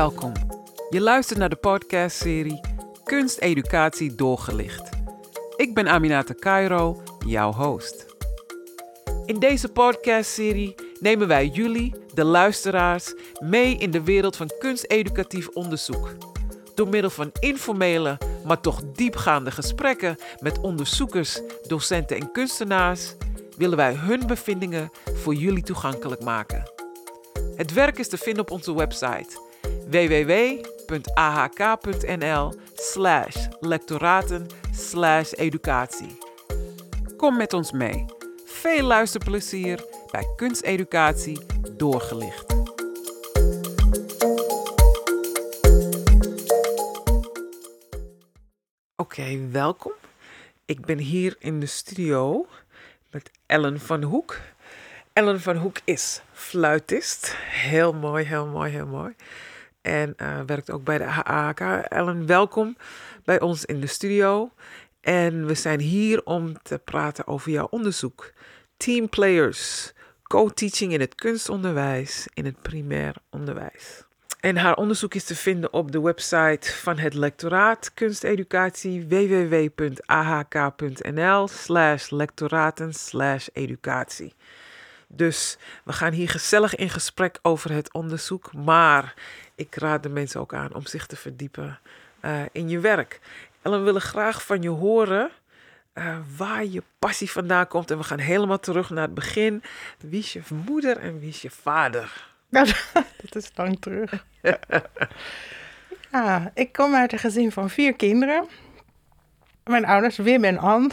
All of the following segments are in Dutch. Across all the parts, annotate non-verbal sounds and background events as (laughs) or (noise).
Welkom. Je luistert naar de podcastserie Kunsteducatie doorgelicht. Ik ben Aminata Cairo, jouw host. In deze podcastserie nemen wij jullie, de luisteraars, mee in de wereld van kunsteducatief onderzoek. Door middel van informele, maar toch diepgaande gesprekken met onderzoekers, docenten en kunstenaars willen wij hun bevindingen voor jullie toegankelijk maken. Het werk is te vinden op onze website www.ahk.nl slash lectoraten slash educatie. Kom met ons mee. Veel luisterplezier bij Kunsteducatie Doorgelicht. Oké, welkom. Ik ben hier in de studio met Ellen van Hoek. Ellen van Hoek is fluitist. Heel mooi, heel mooi, heel mooi. En uh, werkt ook bij de AHK. Ellen, welkom bij ons in de studio. En we zijn hier om te praten over jouw onderzoek. Team Players, co-teaching in het kunstonderwijs, in het primair onderwijs. En haar onderzoek is te vinden op de website van het lectoraat kunsteducatie www.ahk.nl slash lectoraten slash educatie. Dus we gaan hier gezellig in gesprek over het onderzoek, maar ik raad de mensen ook aan om zich te verdiepen uh, in je werk. En we willen graag van je horen uh, waar je passie vandaan komt. En we gaan helemaal terug naar het begin. Wie is je moeder en wie is je vader? Nou, (laughs) dat is lang terug. ja, ik kom uit een gezin van vier kinderen. Mijn ouders, Wim en Ann,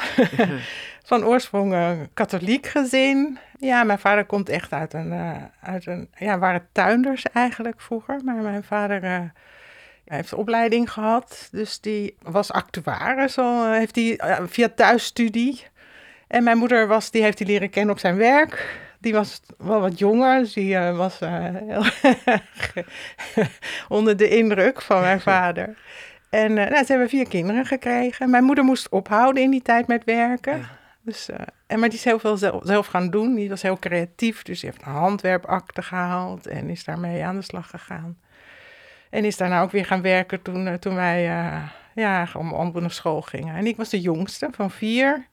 (laughs) van oorsprong een katholiek gezin. Ja, mijn vader komt echt uit een, uh, uit een ja, waren tuinders eigenlijk vroeger. Maar mijn vader uh, heeft opleiding gehad, dus die was actuaris al, heeft die via thuisstudie. En mijn moeder was, die heeft hij leren kennen op zijn werk. Die was wel wat jonger, dus die was heel (laughs) onder de indruk van mijn vader. En nou, ze hebben vier kinderen gekregen. Mijn moeder moest ophouden in die tijd met werken. Dus, uh, en, maar die is heel veel zelf, zelf, gaan doen. Die was heel creatief. Dus die heeft een handwerpakte gehaald en is daarmee aan de slag gegaan. En is daarna ook weer gaan werken toen, uh, toen wij uh, ja, om, om naar school gingen. En ik was de jongste van vier.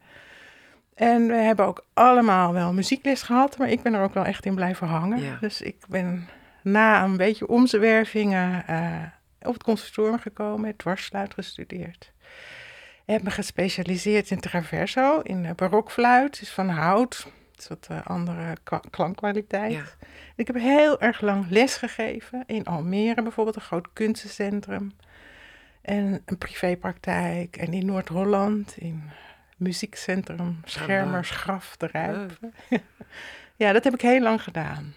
En we hebben ook allemaal wel muziekles gehad, maar ik ben er ook wel echt in blijven hangen. Ja. Dus ik ben na een beetje omzwervingen op het conservatorium gekomen, dwarsfluit gestudeerd. Ik heb me gespecialiseerd in traverso, in barokfluit, dus van hout. Dat is wat uh, andere klankkwaliteit. Ja. Ik heb heel erg lang les gegeven in Almere bijvoorbeeld, een groot kunstencentrum. En een privépraktijk. En in Noord-Holland, in muziekcentrum Schermersgraf de Rijpen. (laughs) ja, dat heb ik heel lang gedaan.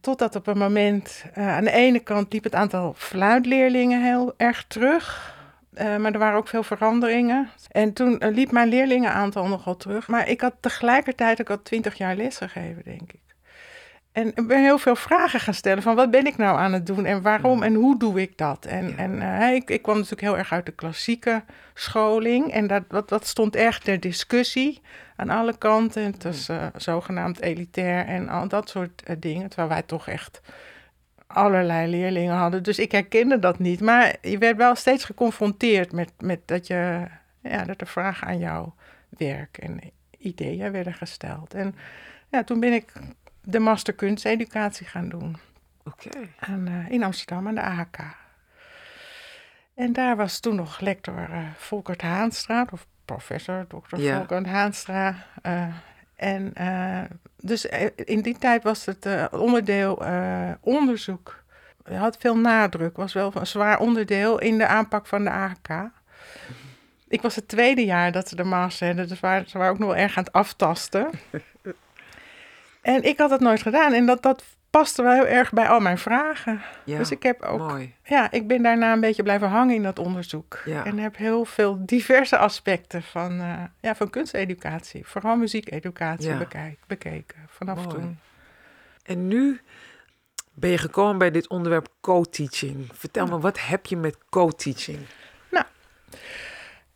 Totdat op een moment, uh, aan de ene kant liep het aantal fluitleerlingen heel erg terug. Uh, maar er waren ook veel veranderingen. En toen uh, liep mijn leerlingenaantal nogal terug. Maar ik had tegelijkertijd ook al twintig jaar lesgegeven, denk ik. En ik ben heel veel vragen gaan stellen van wat ben ik nou aan het doen en waarom en hoe doe ik dat? En, ja. en uh, ik, ik kwam natuurlijk heel erg uit de klassieke scholing en dat, dat, dat stond echt ter discussie aan alle kanten. Het was zogenaamd elitair en al dat soort dingen, terwijl wij toch echt allerlei leerlingen hadden. Dus ik herkende dat niet. Maar je werd wel steeds geconfronteerd met, met dat, je, ja, dat er vragen aan jouw werk en ideeën werden gesteld. En ja, toen ben ik de master kunsteducatie gaan doen. Oké. Okay. in Amsterdam aan de AHK. En daar was toen nog lector uh, Volkert Haanstra, of professor Dr. Ja. Volkert Haanstra. Uh, en uh, dus in die tijd was het uh, onderdeel uh, onderzoek. Het had veel nadruk, was wel een zwaar onderdeel in de aanpak van de AHK. Ik was het tweede jaar dat ze de master hadden, dus waren, ze waren ook nog wel erg aan het aftasten. (laughs) en ik had dat nooit gedaan en dat, dat paste wel heel erg bij al mijn vragen. Ja, dus ik heb ook, mooi. ja, ik ben daarna een beetje blijven hangen in dat onderzoek. Ja. En heb heel veel diverse aspecten van, uh, ja, van kunsteducatie, vooral muziekeducatie Ja. bekijk, bekeken vanaf Mooi. toen. En nu ben je gekomen bij dit onderwerp co-teaching. Vertel me, wat heb je met co-teaching?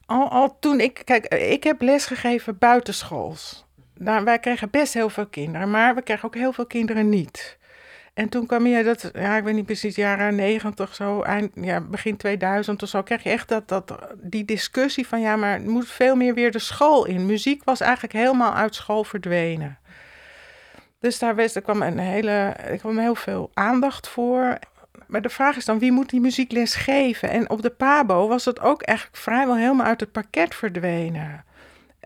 Al, al toen ik, kijk, ik heb lesgegeven buitenschools. Nou, wij kregen best heel veel kinderen, maar we kregen ook heel veel kinderen niet. En toen kwam je dat, ja, ik weet niet precies, jaren negentig zo, eind, ja, begin 2000 of zo, kreeg je echt dat, dat, die discussie van, ja, maar het moet veel meer weer de school in. Muziek was eigenlijk helemaal uit school verdwenen. Dus daar was, kwam een hele, kwam heel veel aandacht voor. Maar de vraag is dan, wie moet die muziekles geven? En op de PABO was het ook eigenlijk vrijwel helemaal uit het pakket verdwenen.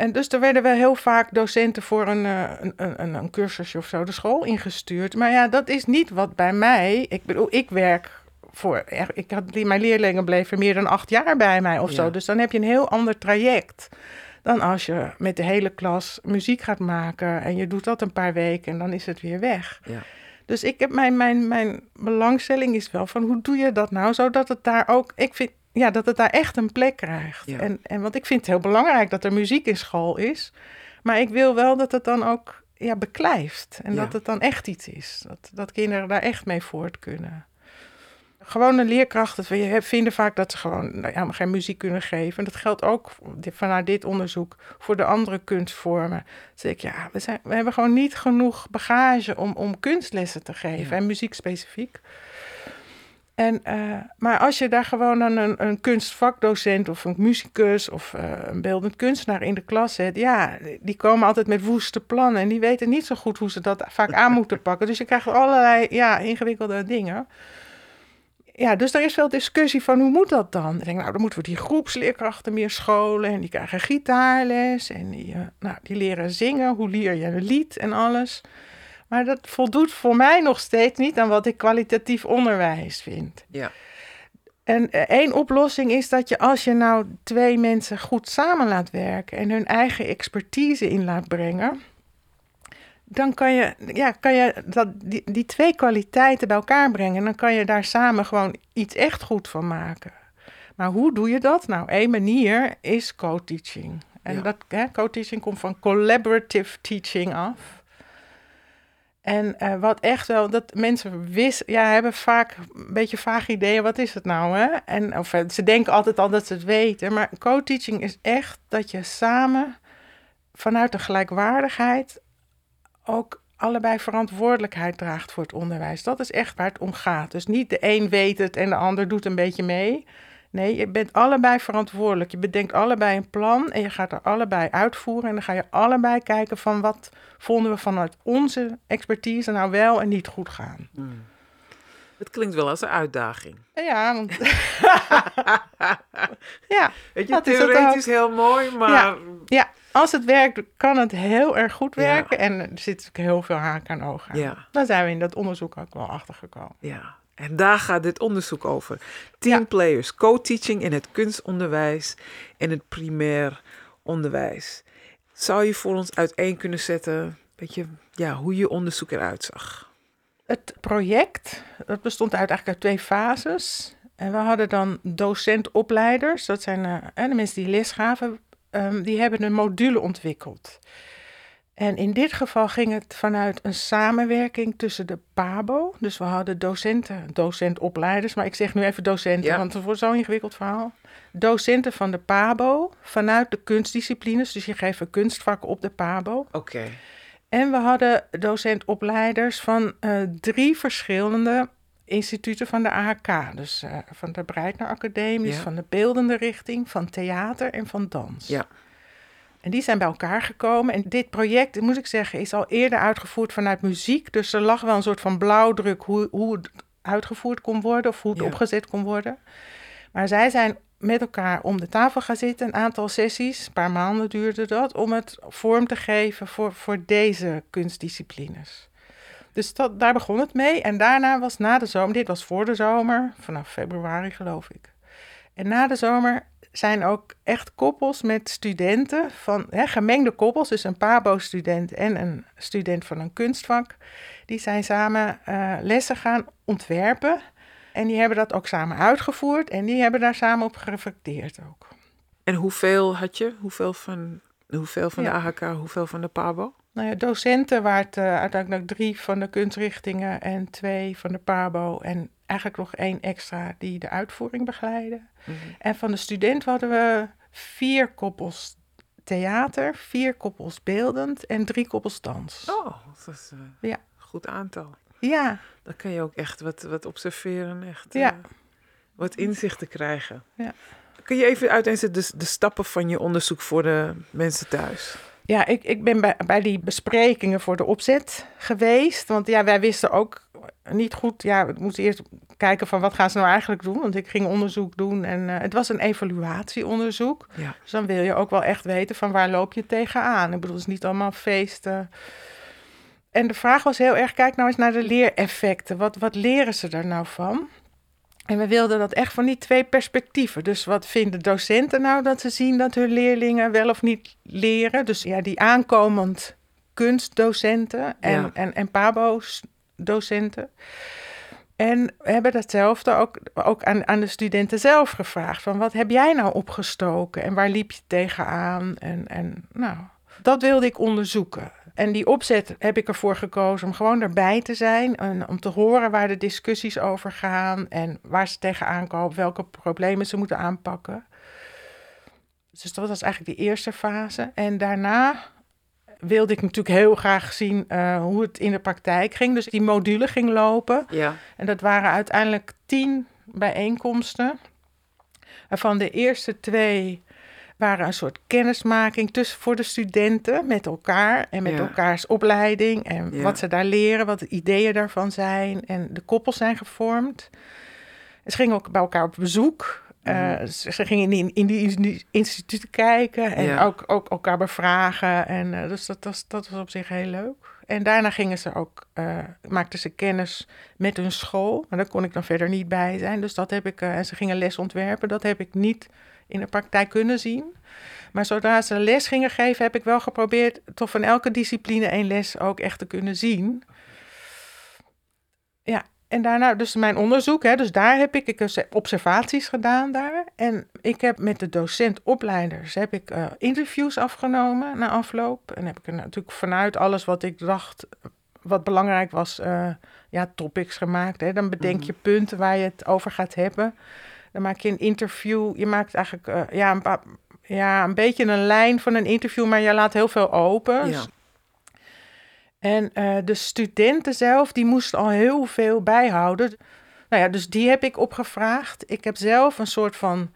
En dus er werden wel heel vaak docenten voor een, eh, een, een, een cursusje of zo de school ingestuurd. Maar ja, dat is niet wat bij mij. Ik bedoel, ik werk voor. Ik had, mijn leerlingen bleven meer dan acht jaar bij mij of zo. Dus dan heb je een heel ander traject dan als je met de hele klas muziek gaat maken en je doet dat een paar weken en dan is het weer weg. Ja. Dus ik heb mijn, mijn, mijn belangstelling is wel van hoe doe je dat nou, zodat het daar ook. Ik vind ja, dat het daar echt een plek krijgt. En, en want ik vind het heel belangrijk dat er muziek in school is. Maar ik wil wel dat het dan ook ja, beklijft. En dat het dan echt iets is. Dat, dat kinderen daar echt mee voort kunnen. Gewone leerkrachten vinden vaak dat ze gewoon nou ja, geen muziek kunnen geven. En dat geldt ook vanuit dit onderzoek voor de andere kunstvormen. Zeg ik, ja, we, zijn, we hebben gewoon niet genoeg bagage om, om kunstlessen te geven. En muziek specifiek. En, uh, maar als je daar gewoon dan een, een kunstvakdocent of een muzikus of uh, een beeldend kunstenaar in de klas zet, ja, die komen altijd met woeste plannen en die weten niet zo goed hoe ze dat vaak aan (laughs) moeten pakken. Dus je krijgt allerlei ja, ingewikkelde dingen. Ja, dus er is veel discussie van hoe moet dat dan? Ik denk, nou, dan moeten we die groepsleerkrachten meer scholen en die krijgen gitaarles en die, uh, nou, die leren zingen. Hoe leer je een lied en alles? Maar dat voldoet voor mij nog steeds niet aan wat ik kwalitatief onderwijs vind. Ja. En eh, één oplossing is dat je als je nou twee mensen goed samen laat werken en hun eigen expertise in laat brengen, dan kan je, ja, kan je dat, die, die twee kwaliteiten bij elkaar brengen. En dan kan je daar samen gewoon iets echt goed van maken. Maar hoe doe je dat? Nou, één manier is co-teaching. En dat co-teaching komt van collaborative teaching af. En uh, wat echt wel, dat mensen wist, ja, hebben vaak een beetje vage ideeën, wat is het nou, hè? En, of eh, ze denken altijd al dat ze het weten, maar co-teaching is echt dat je samen vanuit de gelijkwaardigheid ook allebei verantwoordelijkheid draagt voor het onderwijs. Dat is echt waar het om gaat. Dus niet de een weet het en de ander doet een beetje mee. Nee, je bent allebei verantwoordelijk. Je bedenkt allebei een plan en je gaat er allebei uitvoeren. En dan ga je allebei kijken van wat vonden we vanuit onze expertise nou wel en niet goed gaan. Hmm. Het klinkt wel als een uitdaging. Ja, want... (laughs) (laughs) ja, Weet je, theoretisch heel mooi, maar... Ja, ja, als het werkt, kan het heel erg goed werken. En er zit heel veel haak aan ogen aan. Ja. Daar zijn we in dat onderzoek ook wel achter gekomen. Ja, en daar gaat dit onderzoek over. Team players, co-teaching in het kunstonderwijs en het primair onderwijs. Zou je voor ons uiteen kunnen zetten je, ja, hoe je onderzoek eruit zag? Het project dat bestond uit eigenlijk uit twee fases. En we hadden dan docentopleiders, dat zijn uh, de mensen die les gaven, um, die hebben een module ontwikkeld. En in dit geval ging het vanuit een samenwerking tussen de PABO. Dus we hadden docenten, docentopleiders, maar ik zeg nu even docenten, want het wordt zo'n ingewikkeld verhaal. Docenten van de PABO vanuit de kunstdisciplines. Dus je geeft een kunstvak op de PABO. Oké. En we hadden docentopleiders van uh, drie verschillende instituten van de AHK. Dus uh, van de Breitner Academie, van de beeldende richting, van theater en van dans. Ja. En die zijn bij elkaar gekomen. En dit project, moet ik zeggen, is al eerder uitgevoerd vanuit muziek. Dus er lag wel een soort van blauwdruk hoe, hoe het uitgevoerd kon worden of hoe het opgezet kon worden. Maar zij zijn met elkaar om de tafel gaan zitten, een aantal sessies, een paar maanden duurde dat, om het vorm te geven voor, voor deze kunstdisciplines. Dus dat, daar begon het mee. En daarna was na de zomer, dit was voor de zomer, vanaf februari geloof ik. En na de zomer zijn ook echt koppels met studenten van hè, gemengde koppels, dus een PABO-student en een student van een kunstvak. Die zijn samen uh, lessen gaan ontwerpen. En die hebben dat ook samen uitgevoerd en die hebben daar samen op gereflecteerd ook. En hoeveel had je? Hoeveel van, hoeveel van de AHK, hoeveel van de PABO? Nou ja, docenten waren het uh, uiteindelijk drie van de kunstrichtingen en twee van de PABO. En eigenlijk nog één extra die de uitvoering begeleidde. Mhm. En van de student hadden we vier koppels theater, vier koppels beeldend en drie koppels dans. Oh, dat is een ja. goed aantal. Ja, Dan kan je ook echt wat, wat observeren, echt Ja. eh, wat inzichten krijgen. Ja. Kun je even uiteenzetten de, de stappen van je onderzoek voor de mensen thuis? Ja, ik, ik ben bij, bij die besprekingen voor de opzet geweest. Want ja, wij wisten ook niet goed. Ja, we moesten eerst kijken van wat gaan ze nou eigenlijk doen. Want ik ging onderzoek doen en eh, het was een evaluatieonderzoek. Ja. Dus dan wil je ook wel echt weten van waar loop je tegenaan. Ik bedoel, het is niet allemaal feesten. En de vraag was heel erg, kijk nou eens naar de leereffecten. Wat, wat leren ze er nou van? En we wilden dat echt van die twee perspectieven. Dus wat vinden docenten nou dat ze zien dat hun leerlingen wel of niet leren? Dus ja, die aankomend kunstdocenten en, Ja. en, en PABO-docenten. En we hebben datzelfde ook, ook aan, aan de studenten zelf gevraagd. Van wat heb jij nou opgestoken en waar liep je tegenaan? En, en nou, dat wilde ik onderzoeken. En die opzet heb ik ervoor gekozen om gewoon erbij te zijn. En om te horen waar de discussies over gaan. En waar ze tegenaan komen. Welke problemen ze moeten aanpakken. Dus dat was eigenlijk die eerste fase. En daarna wilde ik natuurlijk heel graag zien eh, hoe het in de praktijk ging. Dus die module ging lopen. Ja. En dat waren uiteindelijk tien bijeenkomsten. Waarvan de eerste twee waren een soort kennismaking tussen voor de studenten met elkaar en met Ja. elkaars opleiding en Ja. wat ze daar leren, wat de ideeën daarvan zijn. En de koppels zijn gevormd. Ze gingen ook bij elkaar op bezoek. Eh, Mhm. ze ze gingen in, in die in- instituten kijken en Ja. ook, ook elkaar bevragen. En, eh, dus dat was, dat was op zich heel leuk. En daarna gingen ze ook, eh, maakten ze kennis met hun school. Maar daar kon ik dan verder niet bij zijn. Dus dat heb ik, eh, en ze gingen les ontwerpen. Dat heb ik niet in de praktijk kunnen zien. Maar zodra ze les gingen geven, heb ik wel geprobeerd toch van elke discipline één les ook echt te kunnen zien. Ja, en daarna dus mijn onderzoek. Hè, dus daar heb ik, ik heb observaties gedaan daar. En ik heb met de docent-opleiders heb ik, eh, interviews afgenomen na afloop. En heb ik er natuurlijk vanuit alles wat ik dacht wat belangrijk was, eh, ja, topics gemaakt. Hè. Dan bedenk Mhm. je punten waar je het over gaat hebben. Dan maak je een interview. Je maakt eigenlijk eh, ja, een, paar- ja, een beetje een lijn van een interview, maar je laat heel veel open. Ja. En eh, de studenten zelf, die moesten al heel veel bijhouden. Nou ja, dus die heb ik opgevraagd. Ik heb zelf een soort van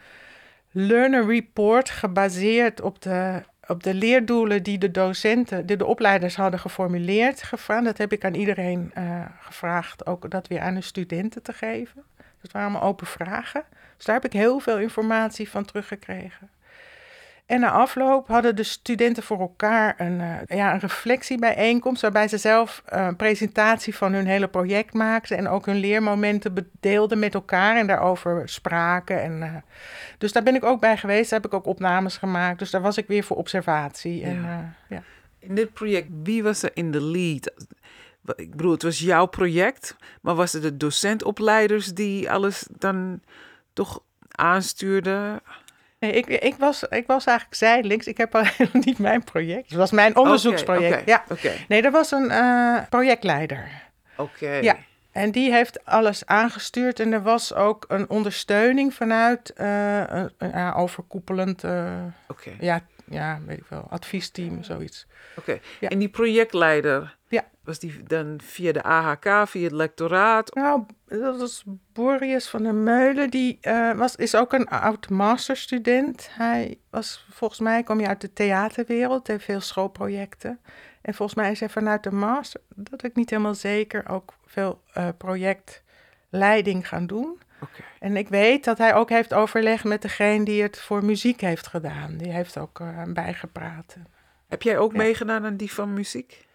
learner report gebaseerd op de, op de leerdoelen die de docenten, die de opleiders hadden geformuleerd, gevraagd. Dat heb ik aan iedereen eh, gevraagd, ook dat weer aan de studenten te geven. Dat waren allemaal open vragen. Dus daar heb ik heel veel informatie van teruggekregen. En na afloop hadden de studenten voor elkaar een, eh, ja, een reflectiebijeenkomst... waarbij ze zelf eh, een presentatie van hun hele project maakten... en ook hun leermomenten bedeelden met elkaar en daarover spraken. En, eh, dus daar ben ik ook bij geweest, daar heb ik ook opnames gemaakt. Dus daar was ik weer voor observatie. En, Ja. eh, ja. In dit project, wie was er in de lead? Ik bedoel, het was jouw project, maar was het de docentopleiders die alles dan toch aanstuurden? Nee, ik, ik, was, ik was eigenlijk zijdelings. Ik heb al (laughs) niet mijn project. Het was mijn onderzoeksproject. Ja. Nee, er was een eh, projectleider. oké. Ja. En die heeft alles aangestuurd. En er was ook een ondersteuning vanuit eh, een, overkoepelend Oké, ja, ja, weet ik wel, adviesteam, zoiets. oké. Ja. En die projectleider. Was die dan via de AHK, via het lectoraat? Nou, dat was Boris van der Meulen. Die eh, was, is ook een oud masterstudent. Hij was, volgens mij kwam hij uit de theaterwereld, heeft veel schoolprojecten. En volgens mij is hij vanuit de master, dat ik niet helemaal zeker, ook veel eh, projectleiding gaan doen. Oké. En ik weet dat hij ook heeft overlegd met degene die het voor muziek heeft gedaan. Die heeft ook eh, bijgepraat. Heb jij ook Ja. meegedaan aan die van muziek?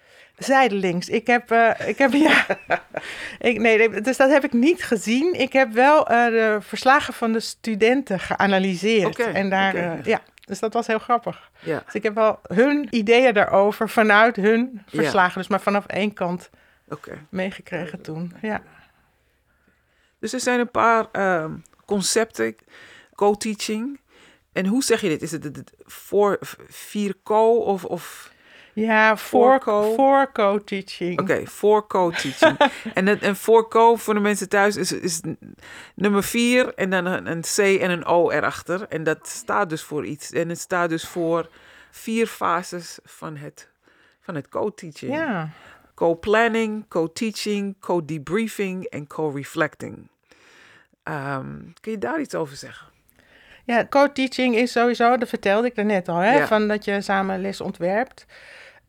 Zijdelings. Ik heb, eh, ik heb ja. (laughs) ik, nee, dus dat heb ik niet gezien. Ik heb wel eh, de verslagen van de studenten geanalyseerd. En daar, eh, ja, dus dat was heel grappig. Ja, Dus ik heb wel hun ideeën daarover vanuit hun Ja. verslagen. Dus maar vanaf één kant meegekregen toen. Ja. Dus er zijn een paar ehm, concepten, co-teaching. En hoe zeg je dit? Is het voor vier co of, of Ja, voor, co. voor co-teaching. oké, voor co-teaching. (laughs) en, voor co voor de mensen thuis is, is nummer vier en dan een, een C en een O erachter. En dat staat dus voor iets. En het staat dus voor vier fases van het, van het co-teaching. Ja. co-planning, co-teaching, co-debriefing en co-reflecting. Ehm, kun je daar iets over zeggen? Ja, co-teaching is sowieso, dat vertelde ik er net al, hè, Ja. van dat je samen les ontwerpt.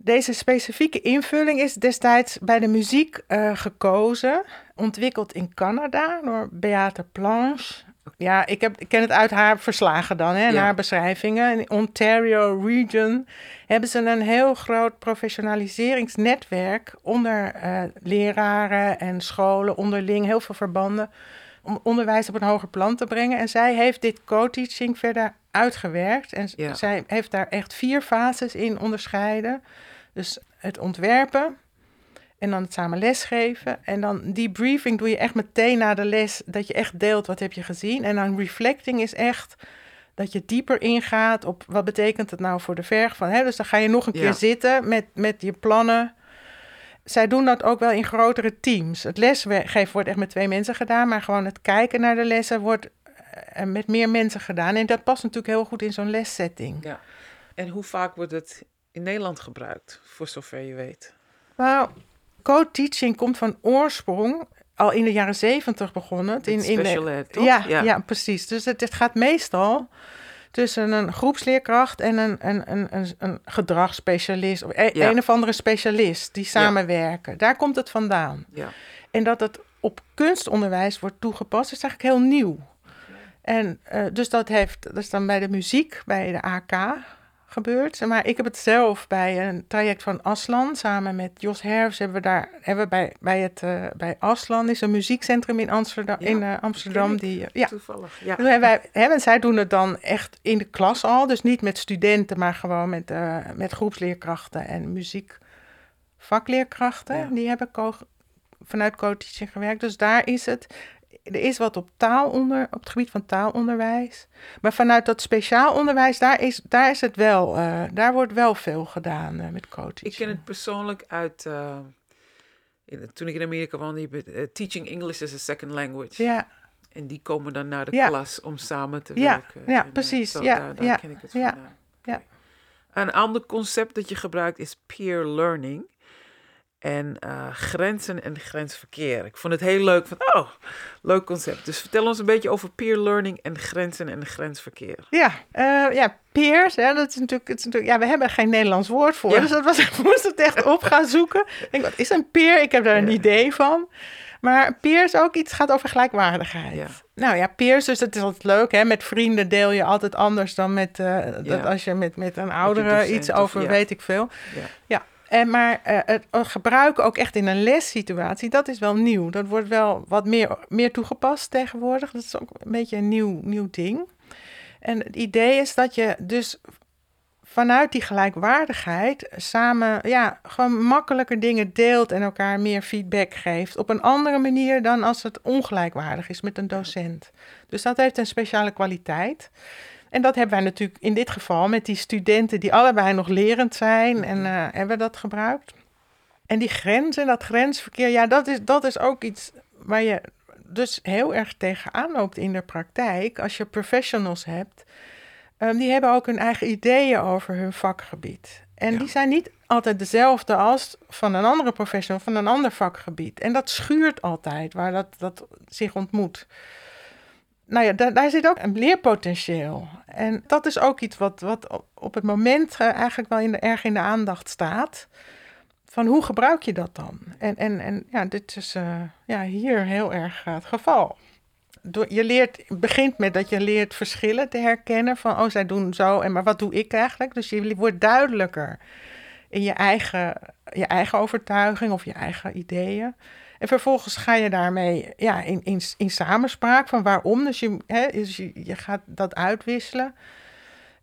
Deze specifieke invulling is destijds bij de muziek eh, gekozen, ontwikkeld in Canada door Beate Planche. Ja, ik, heb, ik ken het uit haar verslagen dan, hè, en Ja. haar beschrijvingen. In Ontario Region hebben ze een heel groot professionaliseringsnetwerk onder eh, leraren en scholen onderling, heel veel verbanden om onderwijs op een hoger plan te brengen. En zij heeft dit co-teaching verder uitgewerkt. En Ja. zij heeft daar echt vier fases in onderscheiden. Dus het ontwerpen en dan het samen lesgeven. En dan debriefing doe je echt meteen na de les, dat je echt deelt wat heb je gezien. En dan reflecting is echt dat je dieper ingaat op wat betekent het nou voor de verg van. Hè? Dus dan ga je nog een Ja. keer zitten met, met je plannen. Zij doen dat ook wel in grotere teams. Het lesgeven wordt echt met twee mensen gedaan, maar gewoon het kijken naar de lessen wordt eh, met meer mensen gedaan. En dat past natuurlijk heel goed in zo'n lessetting. Ja. En hoe vaak wordt het in Nederland gebruikt, voor zover je weet? Nou, co-teaching komt van oorsprong al in de jaren zeventig begonnen. Het in, in de- ed, toch? Ja, Ja. ja. precies. Dus het, het gaat meestal tussen een groepsleerkracht en een, een, een, een, een gedragsspecialist. Of e- Ja. een of andere specialist die samenwerken. Daar komt het vandaan. Ja. En dat het op kunstonderwijs wordt toegepast, is eigenlijk heel nieuw. En eh, dus dat heeft, dat is dan bij de muziek, bij de AK gebeurd. Maar ik heb het zelf bij een traject van Aslan, samen met Jos Herfs, hebben we daar, hebben we bij, bij het, eh, bij Aslan, is een muziekcentrum in Amsterdam, Ja, in, eh, Amsterdam die, eh, ja, Toevallig. Ja. toen hebben wij, hè, en zij doen het dan echt in de klas al. Dus niet met studenten, maar gewoon met, met groepsleerkrachten en muziekvakleerkrachten. Ja. Die hebben vanuit co-teaching gewerkt. Dus daar is het. Er is wat op, taalonder, op het gebied van taalonderwijs. Maar vanuit dat speciaal onderwijs, daar is, daar is het wel. eh, daar wordt wel veel gedaan eh, met co-teaching. Ik ken het persoonlijk uit. eh, in- toen ik in Amerika woonde, teaching English as a second language. Ja, En die komen dan naar de Ja. klas om samen te Ja, werken. ja, En, precies. zo, Ja, daar, daar ja, ken ik het vandaan. ja. Een ander concept dat je gebruikt is peer learning. En eh, grenzen en grensverkeer. Ik vond het heel leuk. Van, oh, leuk concept. Dus vertel ons een beetje over peer learning en grenzen en grensverkeer. Ja, eh, ja, peers, hè, dat is natuurlijk, het is natuurlijk, ja, we hebben er geen Nederlands woord voor. Ja. Dus dat was, (laughs) ik moest het echt op gaan zoeken. Ik denk, wat is een peer? Ik heb daar een Ja. idee van. Maar peers ook iets gaat over gelijkwaardigheid. Ja. Nou ja, peers, dus dat is altijd leuk. Hè? Met vrienden deel je altijd anders dan met, eh, dat als je met, met een oudere iets over weet ik veel. Ja. Maar eh, het gebruiken ook echt in een lessituatie, dat is wel nieuw. Dat wordt wel wat meer, meer toegepast tegenwoordig. Dat is ook een beetje een nieuw, nieuw ding. En het idee is dat je dus vanuit die gelijkwaardigheid samen ja, gewoon makkelijker dingen deelt en elkaar meer feedback geeft. Op een andere manier dan als het ongelijkwaardig is met een docent. Dus dat heeft een speciale kwaliteit. En dat hebben wij natuurlijk in dit geval met die studenten die allebei nog lerend zijn en eh, hebben dat gebruikt. En die grenzen, dat grensverkeer, ja, dat is, dat is ook iets waar je dus heel erg tegenaan loopt in de praktijk. Als je professionals hebt, um, die hebben ook hun eigen ideeën over hun vakgebied. En Ja. die zijn niet altijd dezelfde als van een andere professional, van een ander vakgebied. En dat schuurt altijd waar dat, dat zich ontmoet. Nou ja, daar, daar zit ook een leerpotentieel. En dat is ook iets wat, wat op- het moment eh, eigenlijk wel in de, erg in de aandacht staat. Van hoe gebruik je dat dan? En, en, en ja, dit is eh, ja, hier heel erg eh, het geval. Je leert, begint met dat je leert verschillen te herkennen. Van, oh, zij doen zo, en maar wat doe ik eigenlijk? Dus je wordt duidelijker in je eigen, je eigen overtuiging of je eigen ideeën. En vervolgens ga je daarmee ja, in, in, in samenspraak van waarom. Dus je, hè, dus je, je gaat dat uitwisselen.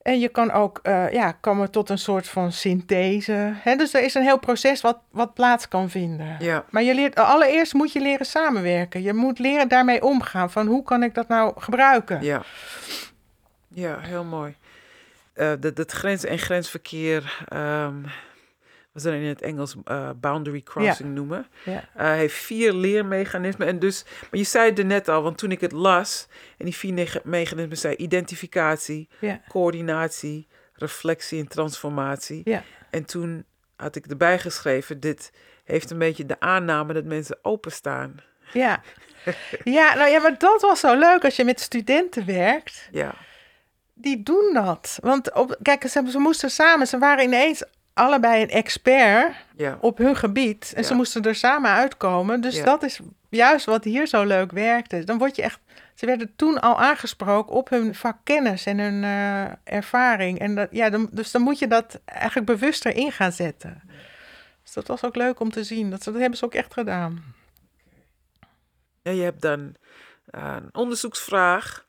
En je kan ook eh, ja, komen tot een soort van synthese. Hè? Dus er is een heel proces wat, wat plaats kan vinden. Ja. Maar je leert, allereerst moet je leren samenwerken. Je moet leren daarmee omgaan. Van hoe kan ik dat nou gebruiken? Ja, ja heel mooi. Eh, dat, dat grens- en grensverkeer, ehm ze dan in het Engels eh, boundary crossing noemen, Ja. eh, heeft vier leermechanismen. En dus, maar je zei het er net al, want toen ik het las, en die vier mechanismen zei identificatie, Ja. coördinatie, reflectie en transformatie. Ja. En toen had ik erbij geschreven, dit heeft een beetje de aanname dat mensen openstaan. Ja. (laughs) ja, nou ja, maar dat was zo leuk als je met studenten werkt. Ja, Die doen dat. Want op, kijk, ze, ze moesten samen, ze waren ineens allebei een expert ja, op hun gebied. En ze moesten er samen uitkomen. Dus Ja. dat is juist wat hier zo leuk werkte. Dan word je echt. Ze werden toen al aangesproken op hun vakkennis en hun eh, ervaring. En dat, ja, dan, dus dan moet je dat eigenlijk bewuster in gaan zetten. Dus dat was ook leuk om te zien. Dat, ze- dat hebben ze ook echt gedaan. Ja, je hebt dan eh, een onderzoeksvraag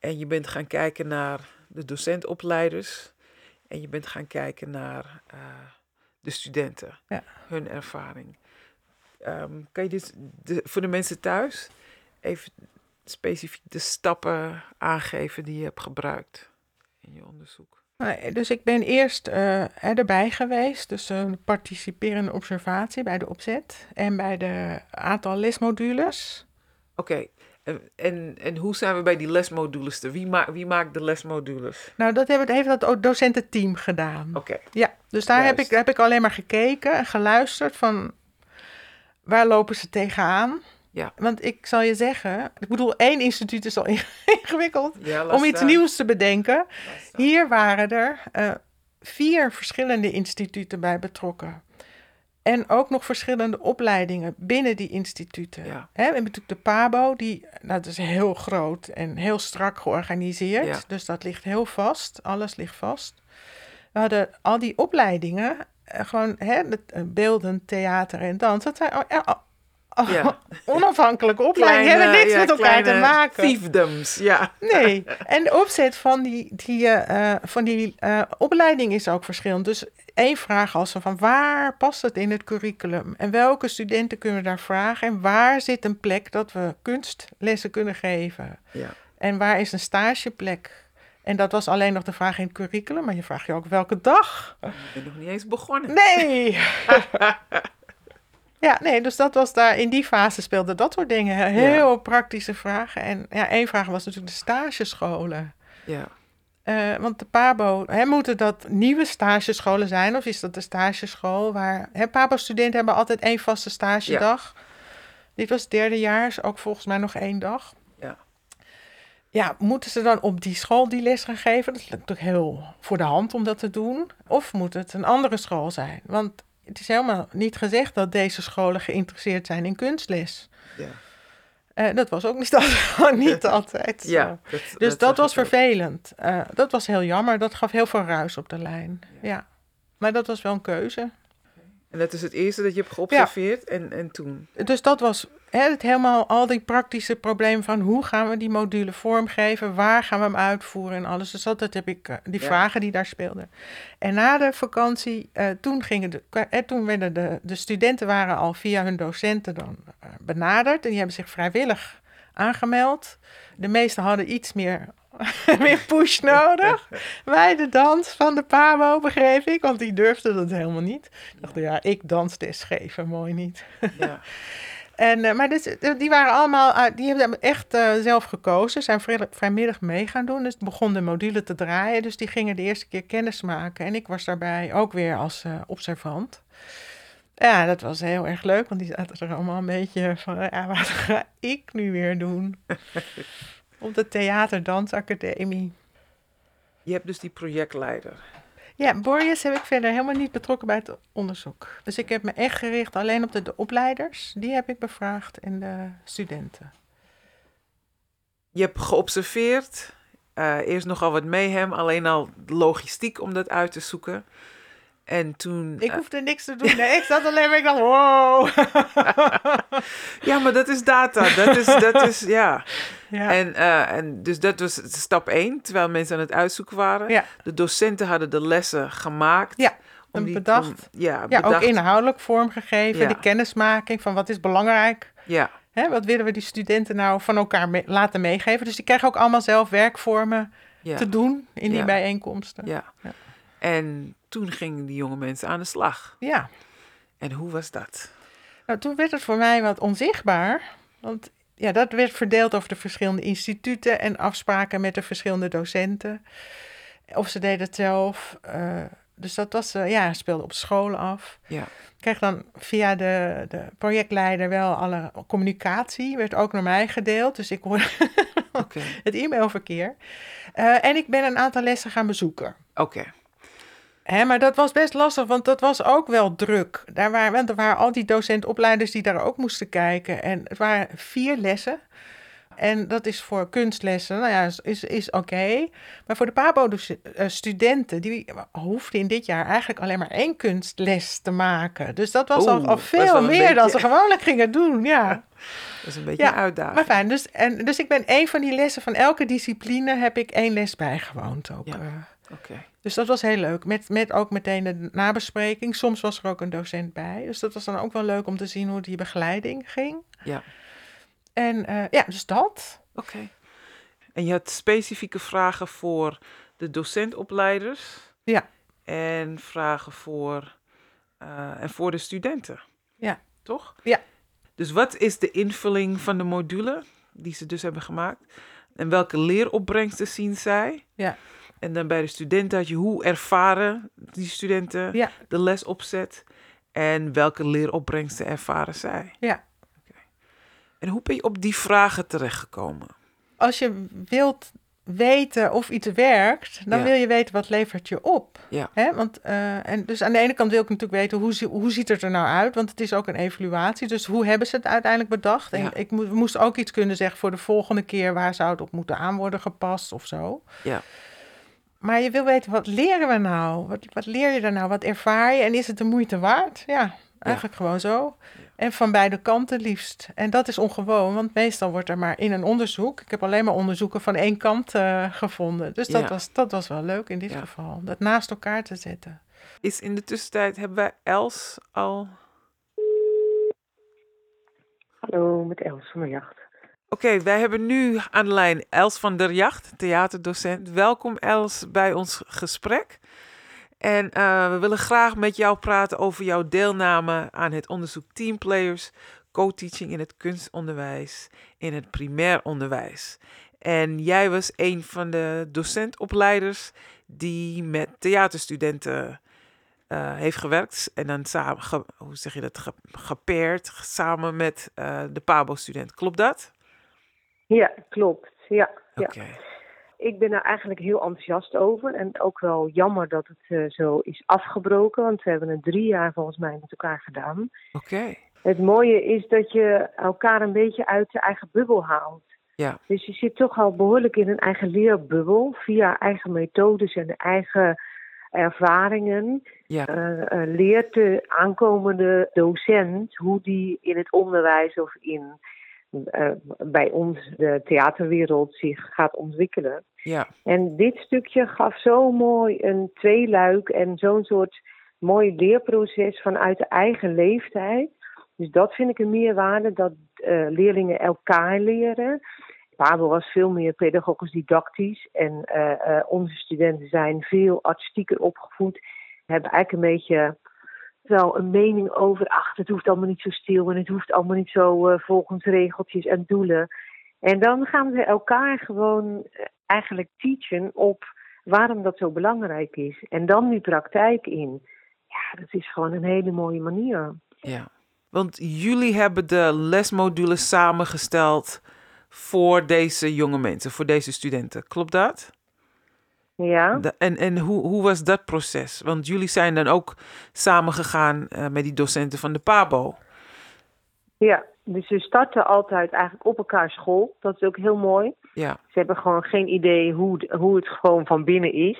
en je bent gaan kijken naar de docentopleiders en je bent gaan kijken naar eh, de studenten, Ja. hun ervaring. Ehm, kan je dit de, voor de mensen thuis even specifiek de stappen aangeven die je hebt gebruikt in je onderzoek? Nee, Dus ik ben eerst eh, erbij geweest. Dus een participerende observatie bij de opzet. En bij de aantal lesmodules. Oké, en, en hoe zijn we bij die lesmodules? te- Wie, ma wie maakt de lesmodules? Nou, dat heeft, heeft dat docententeam gedaan. Oké, Ja, dus daar heb ik, heb ik alleen maar gekeken en geluisterd van waar lopen ze tegenaan. Ja. Want ik zal je zeggen, ik bedoel, één instituut is al (laughs) ingewikkeld ja, om iets nieuws te bedenken. Hier waren er eh, vier verschillende instituten bij betrokken. En ook nog verschillende opleidingen binnen die instituten. Ja. Hè, we hebben natuurlijk de PABO, die, nou, dat is heel groot en heel strak georganiseerd. Ja. Dus dat ligt heel vast, alles ligt vast. We hadden al die opleidingen, eh, gewoon hè, eh, beelden, theater en dans. Dat zijn ja, (laughs) al- Ja. onafhankelijke opleidingen, hebben niks met elkaar te maken. Fiefdoms, ja. Nee, (laughs) en de opzet van die, die, eh, eh, van die eh, opleiding is ook verschillend. Dus één vraag als van waar past het in het curriculum? En welke studenten kunnen we daar vragen? En waar zit een plek dat we kunstlessen kunnen geven? ja. En waar is een stageplek? En dat was alleen nog de vraag in het curriculum, maar je vraagt je ook welke dag? Ik ben nog niet eens begonnen. Nee! (laughs) ja, nee, dus dat was daar, in die fase speelde dat soort dingen. Heel praktische vragen. En ja, één vraag was natuurlijk de stagescholen. Ja, Eh, want de PABO, hè, moeten dat nieuwe stagescholen zijn? Of is dat de stageschool waar... Hè, PABO-studenten hebben altijd één vaste stagedag. Dit was het derde jaar, is ook volgens mij nog één dag. ja, Ja, moeten ze dan op die school die les gaan geven? Dat is natuurlijk heel voor de hand om dat te doen. Of moet het een andere school zijn? Want het is helemaal niet gezegd dat deze scholen geïnteresseerd zijn in kunstles. ja. Eh, dat was ook niet, (laughs) altijd- niet altijd zo. ja Dus dat, was vervelend. Eh, dat was heel jammer. Dat gaf heel veel ruis op de lijn. Ja. Maar dat was wel een keuze. En dat is het eerste dat je hebt geobserveerd en, en toen. Dus dat was hè, het helemaal al die praktische problemen van hoe gaan we die module vormgeven, waar gaan we hem uitvoeren en alles. Dus dat, dat heb ik, eh, die Ja. vragen die daar speelden. En na de vakantie, eh, toen, gingen de, eh, toen werden de, de studenten waren al via hun docenten dan benaderd en die hebben zich vrijwillig aangemeld. De meesten hadden iets meer, (laughs) meer push nodig (laughs) bij de dans van de PABO, begreep ik, want die durfden dat helemaal niet. Ik dacht, ja, ik dansles geven, mooi niet. Ja, (laughs) En, eh, maar dus, eh, die waren allemaal, uit- die hebben echt eh, zelf gekozen, zijn vrij- vrijmiddag mee gaan doen. Dus begon de module te draaien, dus die gingen de eerste keer kennis maken. En ik was daarbij ook weer als eh, observant. Ja, dat was heel erg leuk, want die zaten er allemaal een beetje van, ja, wat ga ik nu weer doen? Op de Theaterdansacademie. je hebt dus die projectleider. Ja, Borges heb ik verder helemaal niet betrokken bij het onderzoek. Dus ik heb me echt gericht alleen op de, de opleiders. Die heb ik bevraagd en de studenten. Je hebt geobserveerd. eh, eerst nogal wat mayhem, alleen al de logistiek om dat uit te zoeken. En toen. Ik eh, hoefde niks te doen. Nee, ik zat alleen maar, ik dacht, wow. (laughs) ja, maar dat is data. Dat is, dat is ja. (laughs) Ja, En, eh, en dus dat was stap één, terwijl mensen aan het uitzoeken waren. ja, De docenten hadden de lessen gemaakt. Ja, om en die, bedacht. om- ja, ja, ook bedacht. inhoudelijk vormgegeven. Ja. De kennismaking van wat is belangrijk. Ja, Hè, wat willen we die studenten nou van elkaar me- laten meegeven? Dus die krijgen ook allemaal zelf werkvormen ja, te doen in die bijeenkomsten. ja. Ja. En toen gingen die jonge mensen aan de slag. ja. En hoe was dat? Nou, toen werd het voor mij wat onzichtbaar. Want ja, dat werd verdeeld over de verschillende instituten en afspraken met de verschillende docenten. Of ze deden het zelf. eh, Dus dat was, eh, ja, speelde op scholen af. Ja. Ik kreeg dan via de, de projectleider wel alle communicatie, werd ook naar mij gedeeld. Dus ik hoorde (laughs) het e-mailverkeer. Eh, en ik ben een aantal lessen gaan bezoeken. Oké. Hè, maar dat was best lastig, want dat was ook wel druk. Daar waren, want er waren al die docentopleiders die daar ook moesten kijken. En het waren vier lessen. En dat is voor kunstlessen, nou ja, is, is, oké. Maar voor de PABO-studenten, die hoefden in dit jaar eigenlijk alleen maar één kunstles te maken. Dus dat was al, Oeh, al veel meer dan ze gewoonlijk gingen doen, ja. (laughs) Dat is een beetje Ja, een uitdaging. Maar fijn, dus, en, dus ik ben één van die lessen van elke discipline heb ik één les bijgewoond ook. Ja. Dus dat was heel leuk. Met, met ook meteen de nabespreking. Soms was er ook een docent bij. Dus dat was dan ook wel leuk om te zien hoe die begeleiding ging. Ja. En eh, ja, dus dat. Oké. En je had specifieke vragen voor de docentopleiders Ja, en vragen voor, eh, en voor de studenten, ja, toch? ja. Dus wat is de invulling van de module die ze dus hebben gemaakt? En welke leeropbrengsten zien zij? Ja, En dan bij de studenten had je hoe ervaren die studenten ja, de les opzet en welke leeropbrengsten ervaren zij? ja. En hoe ben je op die vragen terechtgekomen? Als je wilt weten of iets werkt, dan Ja. wil je weten wat levert je op. Ja. Hè? Want, eh, en dus aan de ene kant wil ik natuurlijk weten hoe, hoe ziet het er nou uit, want het is ook een evaluatie. Dus hoe hebben ze het uiteindelijk bedacht? En Ja. ik mo- moest ook iets kunnen zeggen voor de volgende keer waar zou het op moeten aan worden gepast of zo. Ja, Maar je wil weten, wat leren we nou? Wat, wat leer je er nou? Wat ervaar je? En is het de moeite waard? Ja, eigenlijk gewoon zo. En van beide kanten liefst. En dat is ongewoon, want meestal wordt er maar in een onderzoek... Ik heb alleen maar onderzoeken van één kant eh, gevonden. Dus dat, Ja. was, dat was wel leuk in dit Ja. geval. Dat naast elkaar te zetten. is in de tussentijd hebben wij Els al. Hallo, met Els van der Jacht. Oké, wij hebben nu aan de lijn Els van der Jacht, theaterdocent. Welkom Els bij ons gesprek. En eh, we willen graag met jou praten over jouw deelname aan het onderzoek Teamplayers, co-teaching in het kunstonderwijs, in het primair onderwijs. En jij was een van de docentopleiders die met theaterstudenten eh, heeft gewerkt. En dan samen, hoe zeg je dat, ge, gepaard samen met eh, de PABO-student. Klopt dat? Ja, klopt. Ja. Ik ben er eigenlijk heel enthousiast over. En ook wel jammer dat het eh, zo is afgebroken. Want we hebben het drie jaar volgens mij met elkaar gedaan. Oké. Het mooie is dat je elkaar een beetje uit de eigen bubbel haalt. Ja. Dus je zit toch al behoorlijk in een eigen leerbubbel. Via eigen methodes en eigen ervaringen. Ja. eh, eh, leert de aankomende docent hoe die in het onderwijs of in bij ons de theaterwereld zich gaat ontwikkelen. Ja. En dit stukje gaf zo mooi een tweeluik en zo'n soort mooi leerproces vanuit de eigen leeftijd. Dus dat vind ik een meerwaarde, dat eh, leerlingen elkaar leren. Pabel was veel meer pedagogisch didactisch en eh, eh, onze studenten zijn veel artistieker opgevoed. Hebben eigenlijk een beetje wel een mening over, ach, het hoeft allemaal niet zo stil en het hoeft allemaal niet zo eh, volgens regeltjes en doelen. En dan gaan we elkaar gewoon eh, eigenlijk teachen op waarom dat zo belangrijk is. En dan die praktijk in. Ja, dat is gewoon een hele mooie manier. Ja. Want jullie hebben de lesmodules samengesteld voor deze jonge mensen, voor deze studenten. Klopt dat? Ja, en en hoe, hoe was dat proces? Want jullie zijn dan ook samengegaan eh met die docenten van de PABO. ja. Dus ze starten altijd eigenlijk op elkaar school. Dat is ook heel mooi. Ja. Ze hebben gewoon geen idee hoe, hoe het gewoon van binnen is.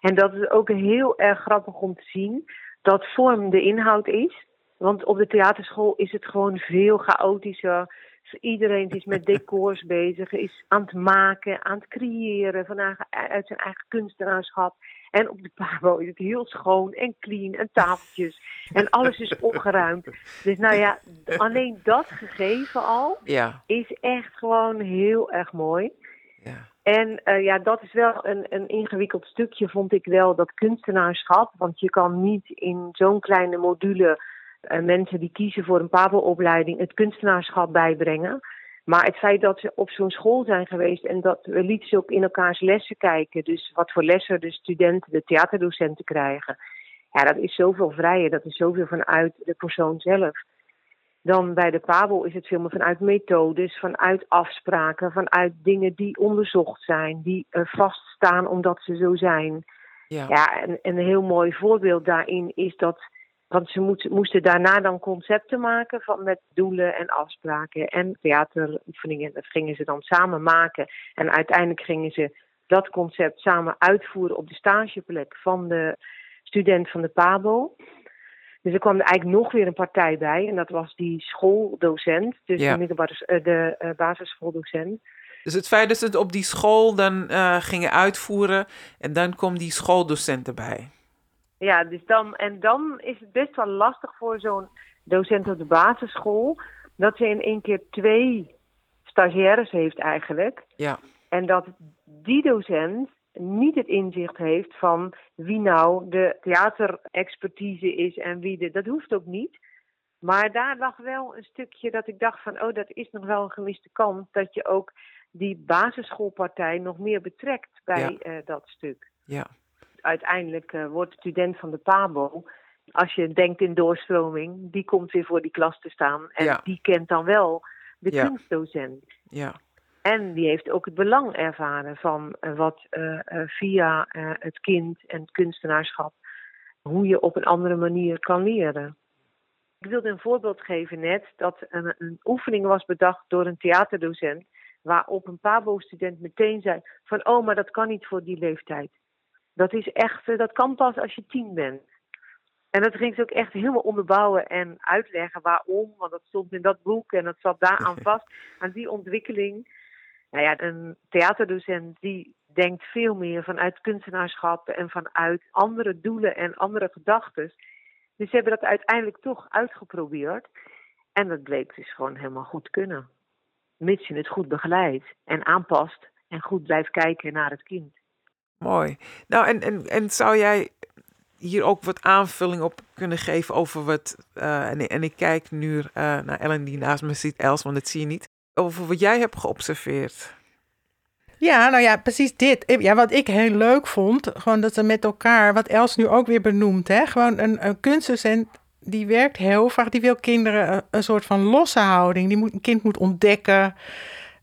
En dat is ook heel erg grappig om te zien dat vorm de inhoud is. Want op de theaterschool is het gewoon veel chaotischer. Iedereen is met decors bezig, is aan het maken, aan het creëren vanuit uit zijn eigen kunstenaarschap. En op de Pabo is het heel schoon en clean en tafeltjes. En alles is opgeruimd. Dus nou ja, alleen dat gegeven al Ja. is echt gewoon heel erg mooi. Ja. En eh, ja, dat is wel een, een ingewikkeld stukje, vond ik wel, dat kunstenaarschap. Want je kan niet in zo'n kleine module mensen die kiezen voor een PABO-opleiding het kunstenaarschap bijbrengen. Maar het feit dat ze op zo'n school zijn geweest en dat we lieten ze ook in elkaars lessen kijken. Dus wat voor lessen de studenten, de theaterdocenten krijgen. Ja, dat is zoveel vrijer, dat is zoveel vanuit de persoon zelf. Dan bij de Pabo is het veel meer vanuit methodes, vanuit afspraken, vanuit dingen die onderzocht zijn, die uh, vaststaan omdat ze zo zijn. Ja, ja en, een heel mooi voorbeeld daarin is dat. Want ze moet, moesten daarna dan concepten maken van, met doelen en afspraken en theateroefeningen. Dat gingen ze dan samen maken. En uiteindelijk gingen ze dat concept samen uitvoeren op de stageplek van de student van de PABO. Dus er kwam er eigenlijk nog weer een partij bij. En dat was die schooldocent. Dus de, middelbare, eh, de uh, basisschooldocent. Dus het feit dat ze het op die school dan uh, gingen uitvoeren. En dan komt die schooldocent erbij. Ja, dus dan, en dan is het best wel lastig voor zo'n docent op de basisschool. Dat ze in één keer twee stagiaires heeft eigenlijk. Ja. En dat die docent niet het inzicht heeft van wie nou de theaterexpertise is en wie de. Dat hoeft ook niet. Maar daar lag wel een stukje dat ik dacht van, oh, dat is nog wel een gemiste kant. Dat je ook die basisschoolpartij nog meer betrekt bij eh, dat stuk. Ja. Uiteindelijk uh, wordt de student van de PABO, als je denkt in doorstroming, die komt weer voor die klas te staan. En die kent dan wel de kunstdocent. Ja. En die heeft ook het belang ervaren van uh, wat uh, via het kind en het kunstenaarschap, hoe je op een andere manier kan leren. Ik wilde een voorbeeld geven net dat een, een oefening was bedacht door een theaterdocent, waarop een PABO-student meteen zei van oh, maar dat kan niet voor die leeftijd. Dat is echt, dat kan pas als je tien bent. En dat ging ze ook echt helemaal onderbouwen en uitleggen waarom, want dat stond in dat boek en dat zat daar aan (laughs) vast, aan die ontwikkeling. Nou ja, een theaterdocent die denkt veel meer vanuit kunstenaarschap en vanuit andere doelen en andere gedachten. Dus ze hebben dat uiteindelijk toch uitgeprobeerd. En dat bleek dus gewoon helemaal goed kunnen. Mits je het goed begeleidt en aanpast en goed blijft kijken naar het kind. Mooi. Nou, en, en, en zou jij hier ook wat aanvulling op kunnen geven over wat. Uh, en, en, ik kijk nu uh, naar Ellen die naast me zit, Els, want dat zie je niet over wat jij hebt geobserveerd. Ja, nou ja, precies dit. Ja, wat ik heel leuk vond, gewoon dat ze met elkaar, wat Els nu ook weer benoemt, hè, gewoon een, een kunstdocent die werkt heel vaak, die wil kinderen een, soort van losse houding. Die moet, een kind moet ontdekken.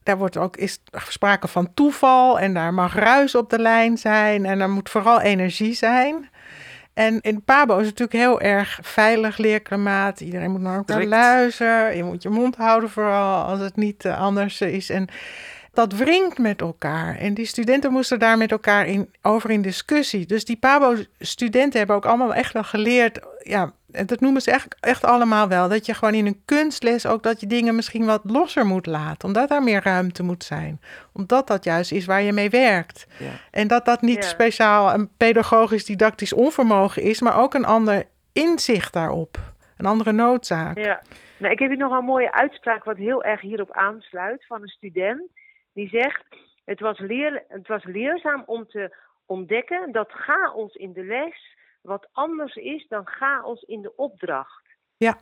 Daar wordt ook is sprake van toeval en daar mag ruis op de lijn zijn en er moet vooral energie zijn. En in Pabo is het natuurlijk heel erg veilig leerklimaat. Iedereen moet naar elkaar luisteren. Je moet je mond houden vooral als het niet uh, anders is. En dat wringt met elkaar. En die studenten moesten daar met elkaar in, over in discussie. Dus die Pabo-studenten hebben ook allemaal echt wel geleerd... Ja, dat noemen ze echt, echt allemaal wel. Dat je gewoon in een kunstles ook dat je dingen misschien wat losser moet laten. Omdat daar meer ruimte moet zijn. Omdat dat juist is waar je mee werkt. Ja. En dat dat niet speciaal een pedagogisch didactisch onvermogen is, maar ook een ander inzicht daarop. Een andere noodzaak. Ja. Nou, ik heb hier nog een mooie uitspraak wat heel erg hierop aansluit van een student. Die zegt, het was, leer, het was leerzaam om te ontdekken dat chaos in de les wat anders is dan chaos in de opdracht. Ja,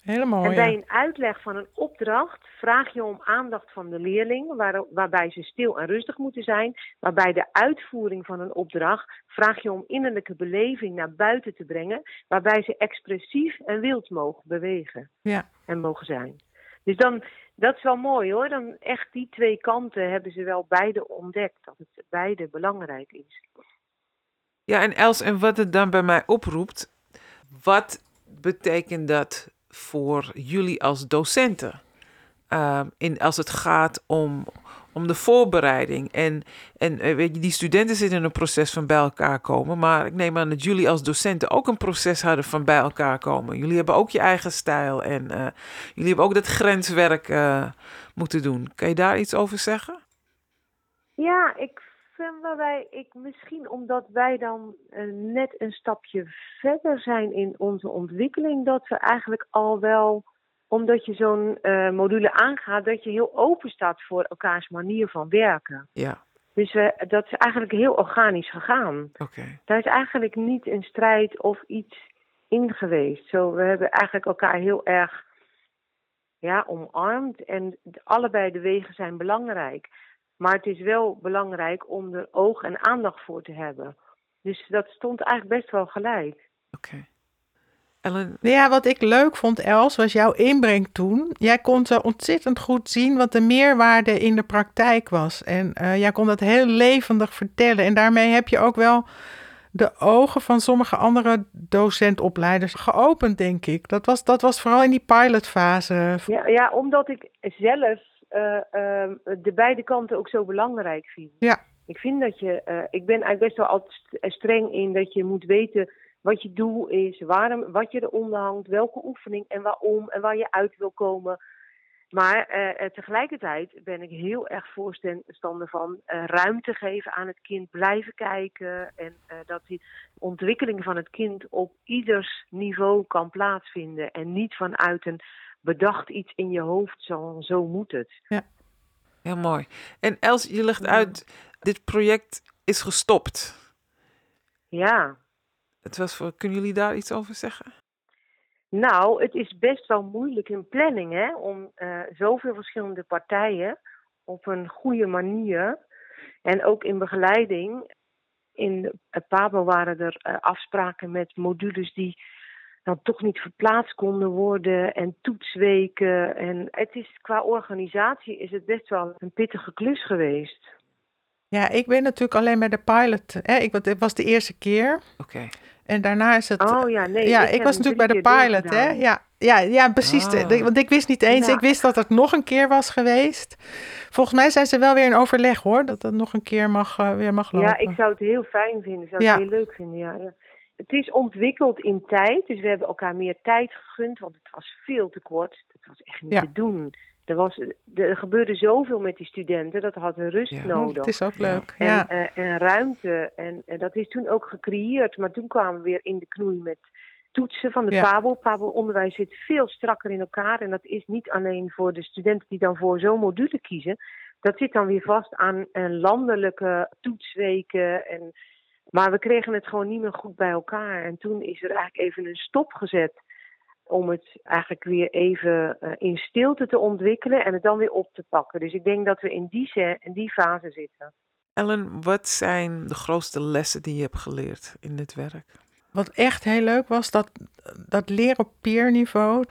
helemaal. En bij een uitleg van een opdracht vraag je om aandacht van de leerling, waar, waarbij ze stil en rustig moeten zijn. Maar bij de uitvoering van een opdracht vraag je om innerlijke beleving naar buiten te brengen, waarbij ze expressief en wild mogen bewegen ja. en mogen zijn. Dus dan, dat is wel mooi hoor. Dan echt die twee kanten hebben ze wel beide ontdekt, dat het beide belangrijk is. Ja, en Els, en wat het dan bij mij oproept, wat betekent dat voor jullie als docenten? Uh, in, als het gaat om, om de voorbereiding. En, en eh, weet je, die studenten zitten in een proces van bij elkaar komen. Maar ik neem aan dat jullie als docenten ook een proces hadden van bij elkaar komen. Jullie hebben ook je eigen stijl en uh, jullie hebben ook dat grenswerk uh, moeten doen. Kan je daar iets over zeggen? Ja, ik waarbij ik misschien omdat wij dan net een stapje verder zijn in onze ontwikkeling, dat we eigenlijk al wel, omdat je zo'n uh, module aangaat, dat je heel open staat voor elkaars manier van werken. Ja. Dus we, dat is eigenlijk heel organisch gegaan. Okay. Daar is eigenlijk niet een strijd of iets in geweest. Zo, we hebben eigenlijk elkaar heel erg ja, omarmd en allebei de wegen zijn belangrijk. Maar het is wel belangrijk om er oog en aandacht voor te hebben. Dus dat stond eigenlijk best wel gelijk. Oké. Ellen, Ja, wat ik leuk vond, Els, was jouw inbreng toen. Jij kon zo ontzettend goed zien wat de meerwaarde in de praktijk was. En eh, jij kon dat heel levendig vertellen. En daarmee heb je ook wel de ogen van sommige andere docentopleiders geopend, denk ik. Dat was, dat was vooral in die pilotfase. Ja, ja omdat ik zelf eh, ehm, de beide kanten ook zo belangrijk vind. Ja. Ik vind dat je, eh, ik ben eigenlijk best wel altijd st- streng in dat je moet weten wat je doel is, waarom, wat je eronder hangt, welke oefening en waarom en waar je uit wil komen. Maar eh, eh, tegelijkertijd ben ik heel erg voorstander van eh, ruimte geven aan het kind, blijven kijken en eh, dat die ontwikkeling van het kind op ieders niveau kan plaatsvinden en niet vanuit een bedacht iets in je hoofd, zo, zo moet het. heel mooi. En Els, je legt uit, dit project is gestopt. Ja, Het was voor, kunnen jullie daar iets over zeggen? nou, het is best wel moeilijk in planning hè, om eh, zoveel verschillende partijen op een goede manier en ook in begeleiding. In het PABO waren er eh, afspraken met modules die dan toch niet verplaatst konden worden en toetsweken. En het is qua organisatie is het best wel een pittige klus geweest. Ja, ik ben natuurlijk alleen bij de pilot. Hè? Ik, het was de eerste keer. Oké. En daarna is het... Oh ja, nee. ja, ik was natuurlijk bij de pilot, hè? Ja, ja, ja precies. Ah. De- want ik wist niet eens, Ja. ik wist dat het nog een keer was geweest. Volgens mij zijn ze wel weer in overleg, hoor. Dat het nog een keer mag, eh, weer mag lopen. Ja, ik zou het heel fijn vinden. zou Ja. het heel leuk vinden, ja, ja. Het is ontwikkeld in tijd, dus we hebben elkaar meer tijd gegund, want het was veel te kort. Het was echt niet Ja. te doen. Er, was, er gebeurde zoveel met die studenten, dat had rust Ja. Oh, nodig. Het is ook Ja. leuk. En, Ja. eh, en ruimte. En, en dat is toen ook gecreëerd. Maar toen kwamen we weer in de knoei met toetsen van de Ja. PABO. PABO-onderwijs zit veel strakker in elkaar. En dat is niet alleen voor de studenten die dan voor zo'n module kiezen. Dat zit dan weer vast aan een landelijke toetsweken. En, maar we kregen het gewoon niet meer goed bij elkaar. En toen is er eigenlijk even een stop gezet. Om het eigenlijk weer even eh, in stilte te ontwikkelen en het dan weer op te pakken. Dus ik denk dat we in die, in die fase zitten. Ellen, wat zijn de grootste lessen die je hebt geleerd in dit werk? Wat echt heel leuk was, dat, dat leren op peerniveau.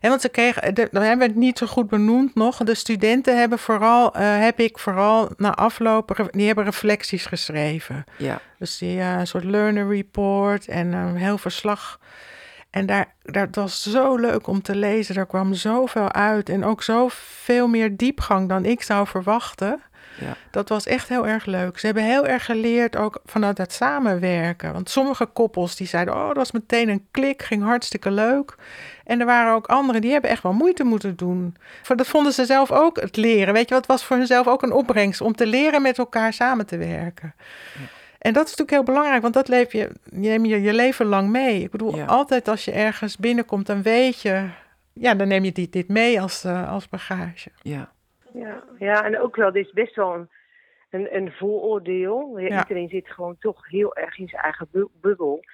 En want ze kregen, de, dan hebben we het niet zo goed benoemd nog. De studenten hebben vooral, eh, heb ik vooral na afloop, die hebben reflecties geschreven. Ja. Dus die eh, een soort learner report en een heel verslag. En daar, daar, het was zo leuk om te lezen. Er kwam zoveel uit en ook zoveel meer diepgang dan ik zou verwachten. Ja. Dat was echt heel erg leuk. Ze hebben heel erg geleerd ook vanuit het samenwerken. Want sommige koppels die zeiden, oh, dat was meteen een klik, ging hartstikke leuk. En er waren ook anderen die hebben echt wel moeite moeten doen. Dat vonden ze zelf ook het leren. Weet je, wat was voor hunzelf ook een opbrengst om te leren met elkaar samen te werken. En dat is natuurlijk heel belangrijk, want dat leef je, neem je je leven lang mee. Ik bedoel, Ja. altijd als je ergens binnenkomt, dan weet je, ja, dan neem je dit, dit mee als, eh, als bagage. Ja. Ja, ja, en ook wel, dit is best wel een, een, een vooroordeel. Ja. Iedereen zit gewoon toch heel erg in zijn eigen bu- bubbel.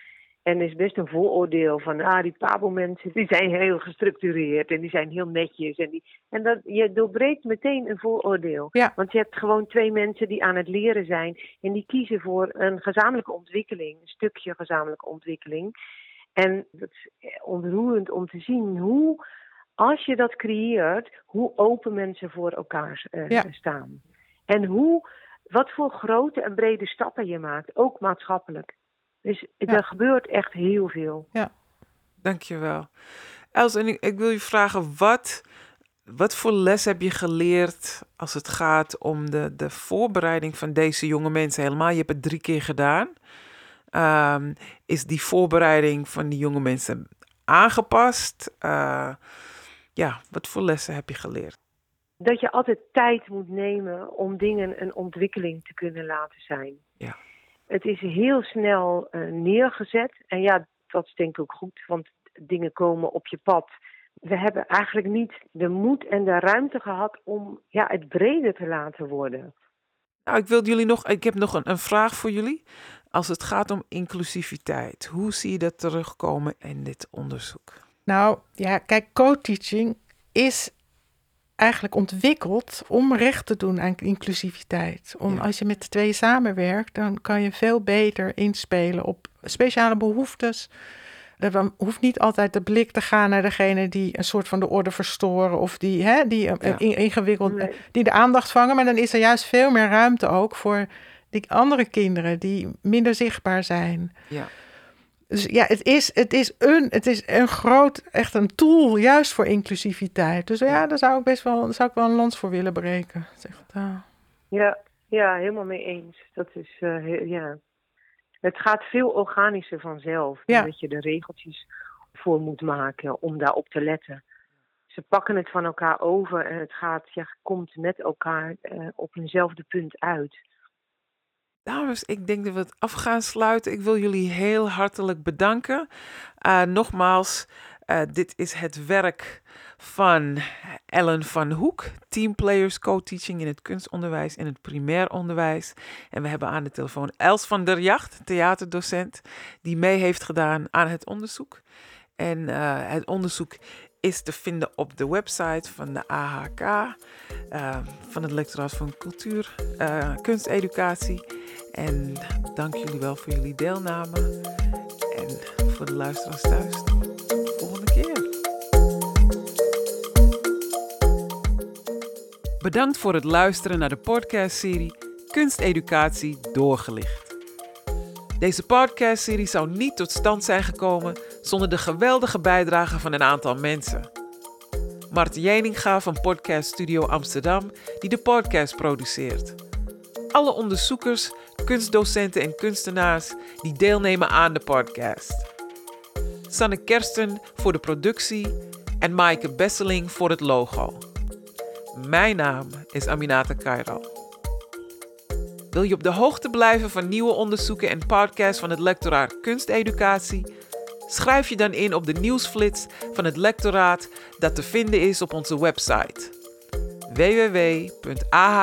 En is best een vooroordeel van, ah, die Pabo-mensen, die zijn heel gestructureerd en die zijn heel netjes. En, die, en dat, je doorbreekt meteen een vooroordeel. Ja. Want je hebt gewoon twee mensen die aan het leren zijn en die kiezen voor een gezamenlijke ontwikkeling, een stukje gezamenlijke ontwikkeling. En dat is ontroerend om te zien hoe, als je dat creëert, hoe open mensen voor elkaar eh, Ja. staan. En hoe, wat voor grote en brede stappen je maakt, ook maatschappelijk. Dus Ja. er gebeurt echt heel veel. Dankjewel. Els, en ik, ik wil je vragen, wat, wat voor les heb je geleerd als het gaat om de, de voorbereiding van deze jonge mensen? Helemaal, je hebt het drie keer gedaan. Ehm, is die voorbereiding van die jonge mensen aangepast? Eh, ja, wat voor lessen heb je geleerd? Dat je altijd tijd moet nemen om dingen een ontwikkeling te kunnen laten zijn. Ja. Het is heel snel eh, neergezet. En ja, dat is denk ik ook goed, want dingen komen op je pad. We hebben eigenlijk niet de moed en de ruimte gehad om ja, het breder te laten worden. Nou, ik wil jullie nog, ik heb nog een, een vraag voor jullie. Als het gaat om inclusiviteit, hoe zie je dat terugkomen in dit onderzoek? Nou ja, kijk, co-teaching is eigenlijk ontwikkeld om recht te doen aan inclusiviteit. Om, Ja. Als je met de tweeën samenwerkt, dan kan je veel beter inspelen op speciale behoeftes Dan hoeft niet altijd de blik te gaan naar degene die een soort van de orde verstoren of die, hè, die eh, Ja. ingewikkeld, Nee. die de aandacht vangen. Maar dan is er juist veel meer ruimte ook voor die andere kinderen die minder zichtbaar zijn. Ja. Dus ja, het is, het is, een, het is een groot, echt een tool juist voor inclusiviteit. Dus ja, daar zou ik best wel, zou ik wel een lans voor willen breken. Zeg het, ah. Ja, ja, helemaal mee eens. Dat is, eh, he- ja. Het gaat veel organischer vanzelf. Ja. Dat je de regeltjes voor moet maken om daarop te letten. Ze pakken het van elkaar over en het gaat, ja, komt met elkaar eh, op eenzelfde punt uit. Dames, ik denk dat we het af gaan sluiten. Ik wil jullie heel hartelijk bedanken. Eh, nogmaals, eh, dit is het werk van Ellen van Hoek, teamplayers co-teaching in het kunstonderwijs en het primair onderwijs. En we hebben aan de telefoon Els van der Jacht, theaterdocent, die mee heeft gedaan aan het onderzoek. En eh, het onderzoek is te vinden op de website van de AHK, eh, van het lectoraat van cultuur, eh, kunsteducatie. En dank jullie wel voor jullie deelname. En voor de luisteraars thuis, volgende keer. Bedankt voor het luisteren naar de podcastserie Kunsteducatie doorgelicht. Deze podcastserie zou niet tot stand zijn gekomen zonder de geweldige bijdrage van een aantal mensen. Mart Jeninga van Podcast Studio Amsterdam, die de podcast produceert. Alle onderzoekers, kunstdocenten en kunstenaars die deelnemen aan de podcast. Sanne Kersten voor de productie en Maaike Besseling voor het logo. Mijn naam is Aminata Kairal. Wil je op de hoogte blijven van nieuwe onderzoeken en podcasts van het lectoraat Kunsteducatie? Schrijf je dan in op de nieuwsflits van het lectoraat dat te vinden is op onze website. www.ahk.nl